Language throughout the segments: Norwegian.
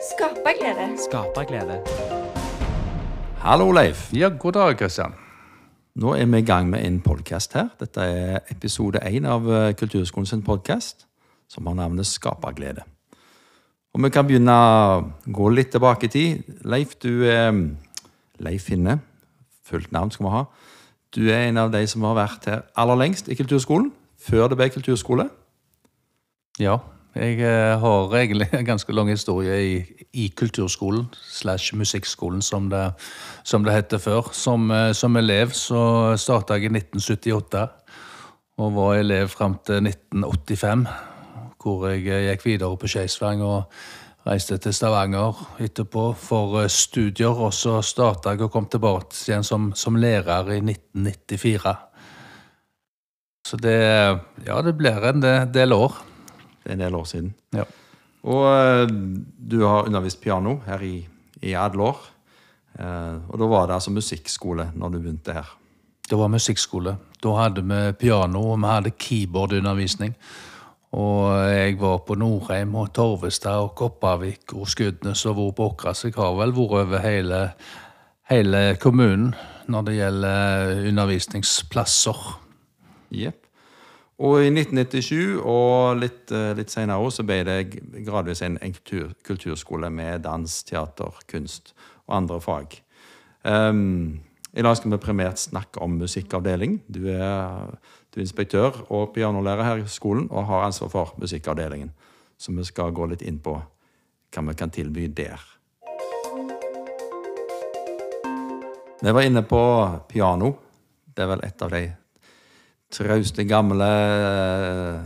Skaperglede. Skaperglede. Hallo, Leif. Ja, god dag, Kristian. Nå er vi i gang med en podkast her. Dette er episode én av eh, Kulturskolen sin podkast, som har navnet Skaperglede. Og vi kan begynne å gå litt tilbake i tid. Leif, du er Leif Finne. Fullt navn skal vi ha. Du er en av de som har vært her aller lengst i kulturskolen, før det ble kulturskole. Ja, jeg eh, har egentlig en ganske lang historie i, i kulturskolen, slash musikkskolen, som det, som det heter før. Som, eh, som elev så starta jeg i 1978, og var elev fram til 1985. Hvor jeg eh, gikk videre på Skeisvang og reiste til Stavanger etterpå for studier. Og så starta jeg og kom tilbake igjen som, som lærer i 1994. Så det, ja, det blir en del år. En del år siden. Ja. Og eh, du har undervist piano her i, i alle. Eh, og da var det altså musikkskole når du begynte her. Det var musikkskole. Da hadde vi piano, og vi hadde keyboardundervisning. Og jeg var på Norheim og Torvestad og Kopervik og Skudenes og hvor på Åkra, så jeg har vel vært over hele, hele kommunen når det gjelder undervisningsplasser. Jepp. Og i 1997 og litt, eh, litt senere også, så ble det gradvis en, en kultur, kulturskole med dans, teater, kunst og andre fag. Um, I dag skal vi primært snakke om musikkavdeling. Du er, du er inspektør og pianolærer her i skolen og har ansvar for musikkavdelingen. Så vi skal gå litt inn på hva vi kan tilby der. Vi var inne på piano. Det er vel et av de trauste, gamle eh,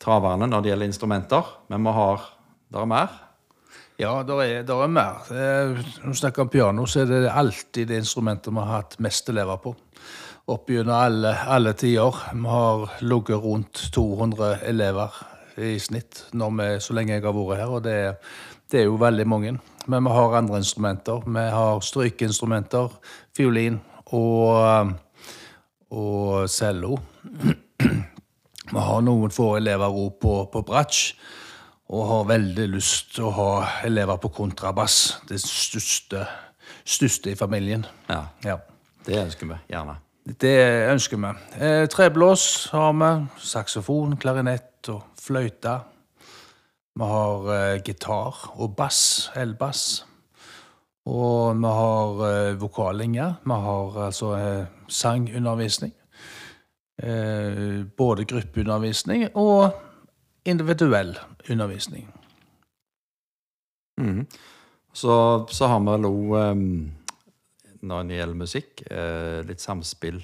traverne når det gjelder instrumenter. Men vi har der er mer. Ja, det er, der er mer. Eh, Når vi snakker om piano, så er det alltid det instrumentet vi har hatt mest elever på. Opp gjennom alle, alle tider. Vi har ligget rundt 200 elever i snitt vi, så lenge jeg har vært her, og det, det er jo veldig mange. Men vi har andre instrumenter. Vi har strykeinstrumenter, fiolin og, og cello. Vi har noen få elever òg på, på bratsj, og har veldig lyst til å ha elever på kontrabass. Det største, største i familien. Ja, Ja. Det ønsker vi gjerne. Det ønsker vi. Eh, treblås har vi. Saksofon, klarinett og fløyte. Vi har eh, gitar og bass, elbass. Og vi har eh, vokallinje. Vi har altså eh, sangundervisning. Eh, både gruppeundervisning og individuell undervisning. Mm. Så, så har vi òg, når det gjelder musikk, eh, litt samspill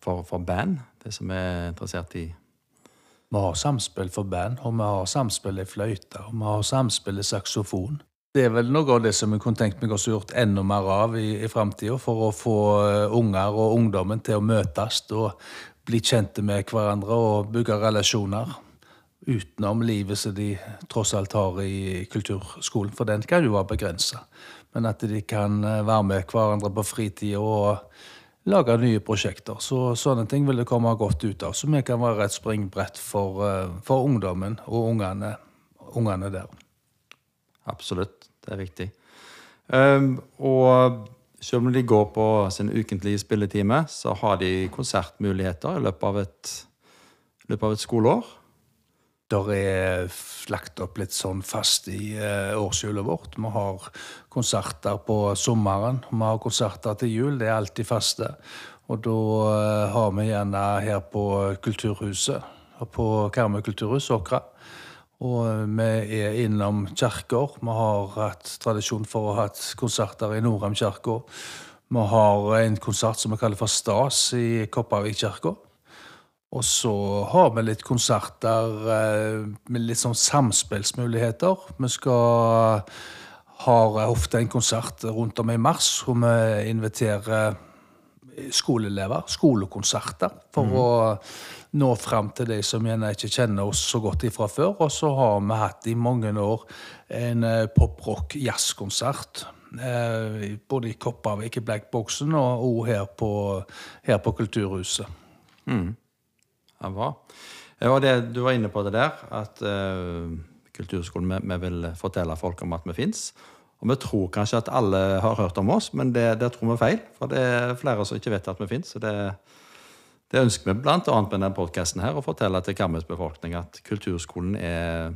for, for band. De som er interessert i Vi har samspill for band, og vi har samspill i fløyte, og vi har samspill i saksofon. Det er vel noe av det som jeg kunne tenkt meg å gjort enda mer av i, i framtida, for å få eh, unger og ungdommen til å møtes og bli kjente med hverandre og bygge relasjoner. Utenom livet som de tross alt har i kulturskolen, for den kan jo være begrensa. Men at de kan eh, være med hverandre på fritida og lage nye prosjekter. Så sånne ting vil det komme godt ut av. Så vi kan være et springbrett for, eh, for ungdommen og ungene, ungene der. Absolutt. Det er viktig. Um, og selv om de går på sin ukentlige spilletime, så har de konsertmuligheter i løpet av et, løpet av et skoleår. Der er lagt opp litt sånn fast i eh, årshjulet vårt. Vi har konserter på sommeren, vi har konserter til jul. Det er alltid faste. Og da eh, har vi gjerne her på Kulturhuset, på Karmøy kulturhus, Åkra. Og eh, vi er innom kirker. Vi har hatt tradisjon for å ha hatt konserter i Norheim kirke. Vi har en konsert som vi kaller for Stas i Kopervik kirke. Og så har vi litt konserter eh, med litt sånn samspillsmuligheter. Vi skal har ofte en konsert rundt om i mars hvor vi inviterer skoleelever, skolekonserter, for å nå fram til de som gjerne ikke kjenner oss så godt ifra før. Og så har vi hatt i mange år en eh, pop-rock-jazzkonsert. Eh, både i Kopervik, i Blackboxen, og òg her, på- her på Kulturhuset. Ja, bra. Eh, Og det, du var inne på det der, at eh, kulturskolen vi, vi vil fortelle folk om at vi fins. Og vi tror kanskje at alle har hørt om oss, men det, det tror vi er feil. For det er flere som ikke vet at vi fins. Det, det ønsker vi bl.a. med denne podkasten å fortelle til Karmøys befolkning at kulturskolen er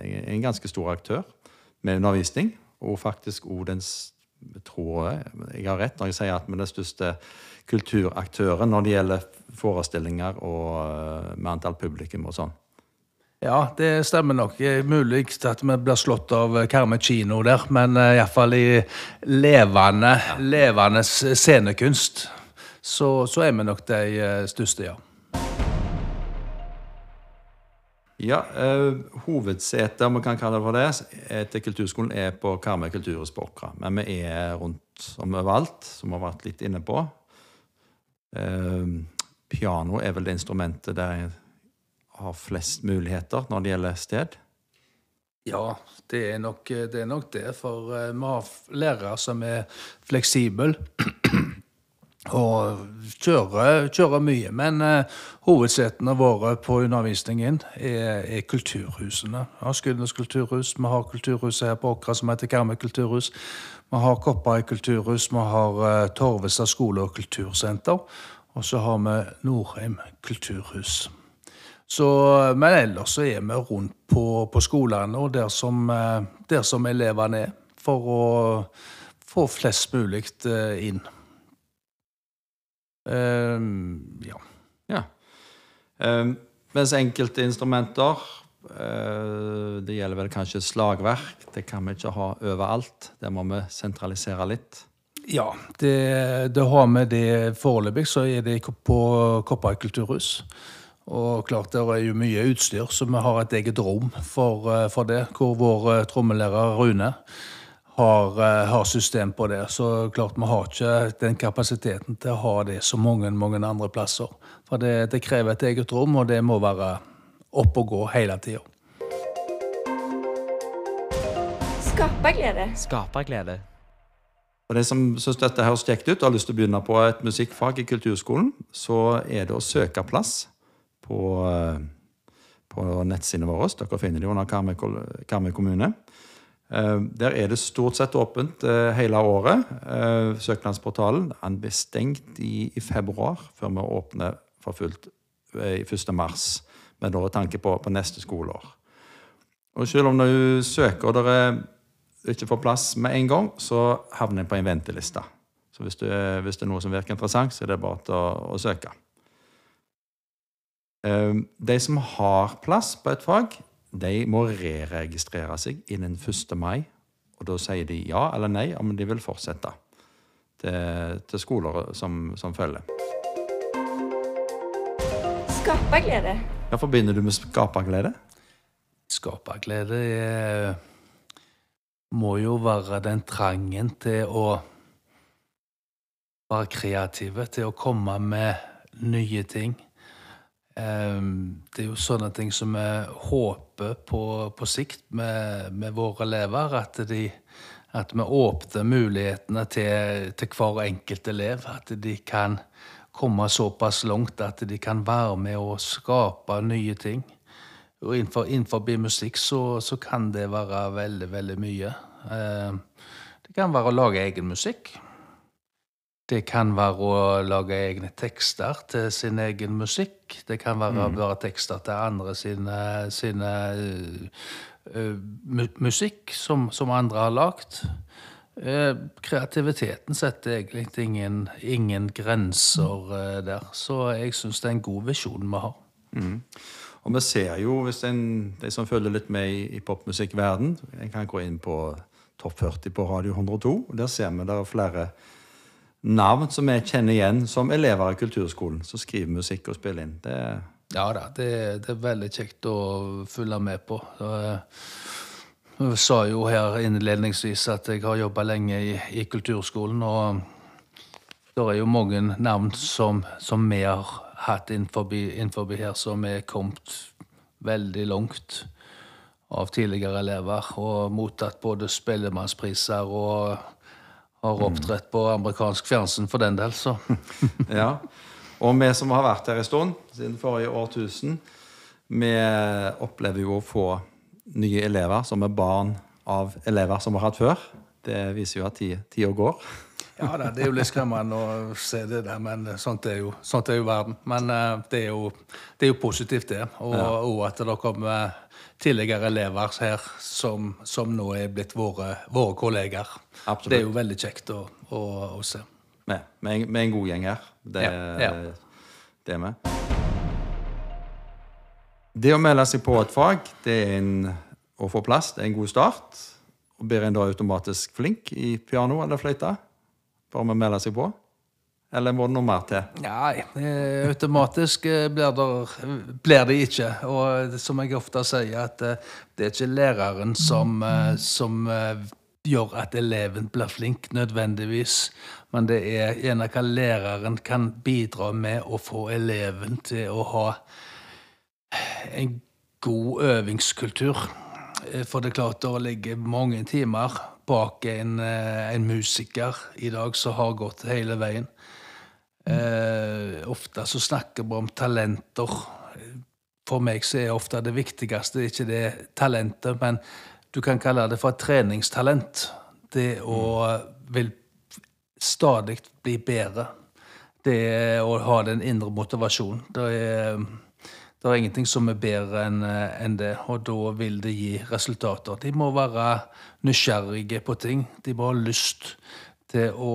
en ganske stor aktør med undervisning, og faktisk òg den tror jeg, jeg har rett når jeg sier at vi er den største kulturaktøren når det gjelder forestillinger og eh, med antall publikum og sånn. Ja, det stemmer nok. Det er mulig at vi blir slått av Karmøy kino der, men uh, iallfall i levende, levende scenekunst så, så, er vi nok de uh, største, ja. Ja, uh, Hovedsetet, om vi kan kalle det for det, til kulturskolen er på Karmøy kulturhus på Åkra. Men vi er rundt om overalt, som vi har vært litt inne på. Uh, piano er vel det instrumentet der jeg har flest muligheter når det gjelder sted. Ja, det er nok det, er nok det for uh, vi har lærere som er fleksible. og kjører, kjører, mye. Men uh, hovedsetene våre på undervisningen er, er kulturhusene. Har Skudenes kulturhus, vi har kulturhuset her på Åkra som heter Karmøy kulturhus. Vi har Koppari kulturhus, vi har uh, Torvestad skole og kultursenter. Og så har vi Norheim kulturhus. Så, men ellers så er vi rundt på, på skolene og der som, uh, der som elevene er, for å få flest mulig inn. Um, ja. ja. Um, mens enkelte instrumenter uh, Det gjelder vel kanskje slagverk. Det kan vi ikke ha overalt. Det må vi sentralisere litt. Ja, det, det har vi det foreløpig. Så er det på Koppar kulturhus. Og klart det er jo mye utstyr, så vi har et eget rom for, eh, for det. Hvor vår eh, trommelærer Rune har, eh, har, system på det. Så klart vi har ikke den kapasiteten til å ha det så mange, mange andre plasser. For det, det krever et eget rom, og det må være opp og gå hele tida. Skaperglede. Skaperglede. Og De som syns dette høres kjekt ut og har lyst til å begynne på et musikkfag i kulturskolen, så er det å søke plass på, eh, på nettsidene våre. Dere finner det under Karmøy kommune. Eh, der er det stort sett åpent eh, hele året. Søknadsportalen den blir stengt i, i, februar, før vi åpner for fullt i 1. mars. Med da tanke på, på neste skoleår. Og selv om du søker og dere ikke får plass med en gang, så havner en på en venteliste. Så hvis, det, hvis, det er noe som virker interessant, så er det bare å, å søke. De som har plass på et fag, de må re-registrere seg innen 1. mai. Og da sier de ja eller nei om de vil fortsette til, til skoler som, som følger. Skaperglede. Hva forbinder du med skaperglede? Skaperglede er, må jo være den trangen til å være kreative, til å komme med nye ting. Ehm, det er jo sånne ting som vi håper på på sikt med, med våre elever. At, de, at, vi åpner mulighetene til, til, hver enkelt elev. At de kan komme såpass langt at de kan være med og skape nye ting. Og innenfor, innenfor musikk så, så, kan det være veldig, veldig mye. Ehm, det kan være å lage egen musikk. Det kan være å lage egne tekster til sin egen musikk. Det kan være mm. bare tekster til andre sine, sine uh, musikk som, som, andre har lagd. Uh, kreativiteten setter egentlig ingen, ingen grenser uh, der. Så jeg syns det er en god visjon vi har. Mm. Og vi ser jo, hvis en, de som følger litt med i, i popmusikkverden En kan gå inn på Topp 40 på Radio 102. og Der ser vi det er flere navn som jeg kjenner igjen som elever i kulturskolen, som skriver musikk og spiller inn. Det ja da, det, det, er veldig kjekt å følge med på. Jeg sa jo her innledningsvis at jeg har jobba lenge i, i, kulturskolen, og det er jo mange navn som, som vi har hatt innenfor her, som er kommet veldig langt av tidligere elever, og mottatt både spellemannspriser og har opptrådt på amerikansk fjernsyn for den del, så. ja. Og vi som har vært her en stund, siden forrige årtusen, vi opplever jo å få nye elever som er barn av elever som vi har hatt før. Det viser jo at tida går. Ja da, det er jo litt skremmende å se det der, men sånt er jo, sånt er jo verden. Men uh, det, er jo, det, er jo, positivt, det. Og, ja. og at det kommer tidligere elever her som, som nå er blitt våre, våre kolleger. Absolutt. Det er jo veldig kjekt å, å, å se. Med, med, en, med, en, god gjeng her. Det, ja. Ja. det er vi. Det å melde seg på et fag, det er en, å få plass, det er en god start. Og Blir en da automatisk flink i piano eller fløyte? Bare med å melde seg på? Eller må det noe mer til? Nei, automatisk eh, blir det, ikke. Og som jeg ofte sier, at eh, det er ikke læreren som, eh, som gjør at eleven blir flink, nødvendigvis. Men det er gjerne hva læreren kan bidra med å få eleven til å ha en god øvingskultur. For det er klart det ligger mange timer bak en, eh, en, musiker i dag som har gått hele veien. Eh, ofte så snakker vi om talenter. For meg så er ofte det viktigste ikke det talentet, men du kan kalle det for et treningstalent. Det å vil stadig bli bedre. Det å ha den indre motivasjonen. Det er det er ingenting som er bedre enn eh, en det, og da vil det gi resultater. De må være nysgjerrige på ting. De må ha lyst til å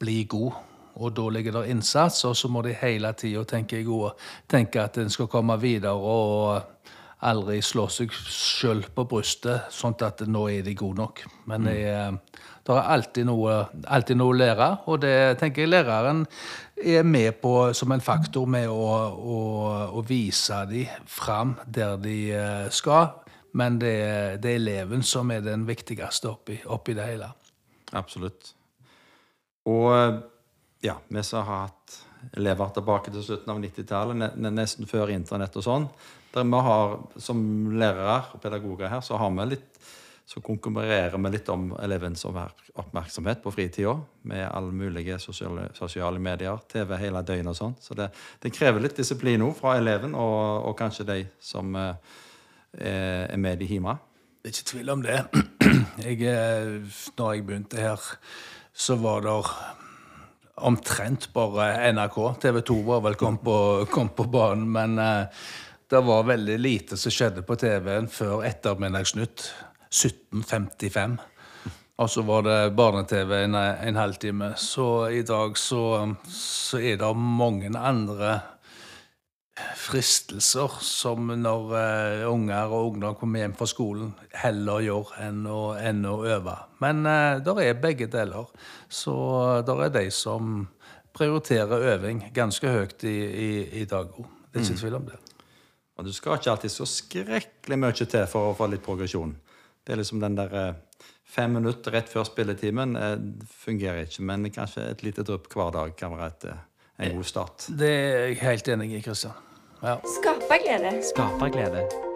bli god. Og da ligger det innsats, og så må de hele tida tenke. Tenke at en skal komme videre og aldri slå seg sjøl på brystet, sånn at nå er de gode nok. Men det er det er alltid noe, alltid noe, å lære, og det tenker jeg læreren er med på som en faktor med å, å, å vise dem fram der de eh, skal. Men det, det, er eleven som er den viktigste oppi, oppi det hele. Absolutt. Og ja, vi som har hatt elever tilbake til slutten av 90-tallet, nesten før internett og sånn. Der vi har, Som lærere og pedagoger her så har vi litt så konkurrerer vi litt om elevens oppmerksomhet på fritida. Med alle mulige sosiale, sosiale, medier, TV hele døgnet og sånn. Så det, det, krever litt disiplin òg fra eleven, og, og, kanskje de som eh, er med i hjemme. Det er ikke tvil om det. Jeg, eh, når jeg begynte her, så var det omtrent bare NRK. TV 2 var vel kom på, kom på banen, men eh, det var veldig lite som skjedde på TV-en før ettermiddagsnytt. 1755. Og så var det barne-TV en, en halvtime. Så i dag så, så, er det mange andre fristelser som når uh, unger og ungdom kommer hjem fra skolen, heller gjør enn å, enn å øve. Men uh, det er begge deler. Så det er de som prioriterer øving ganske høyt i, i, i dag òg. Det er ikke mm. tvil om det. Og du skal ikke alltid så skrekkelig mye til for å få litt progresjon. Det er liksom den der eh, fem minutter rett før spilletimen eh, fungerer ikke. Men kanskje et lite drypp hver dag kan være et, eh, en god start. Det er jeg helt enig i, Kristian. Ja. Skaperglede. Skaperglede.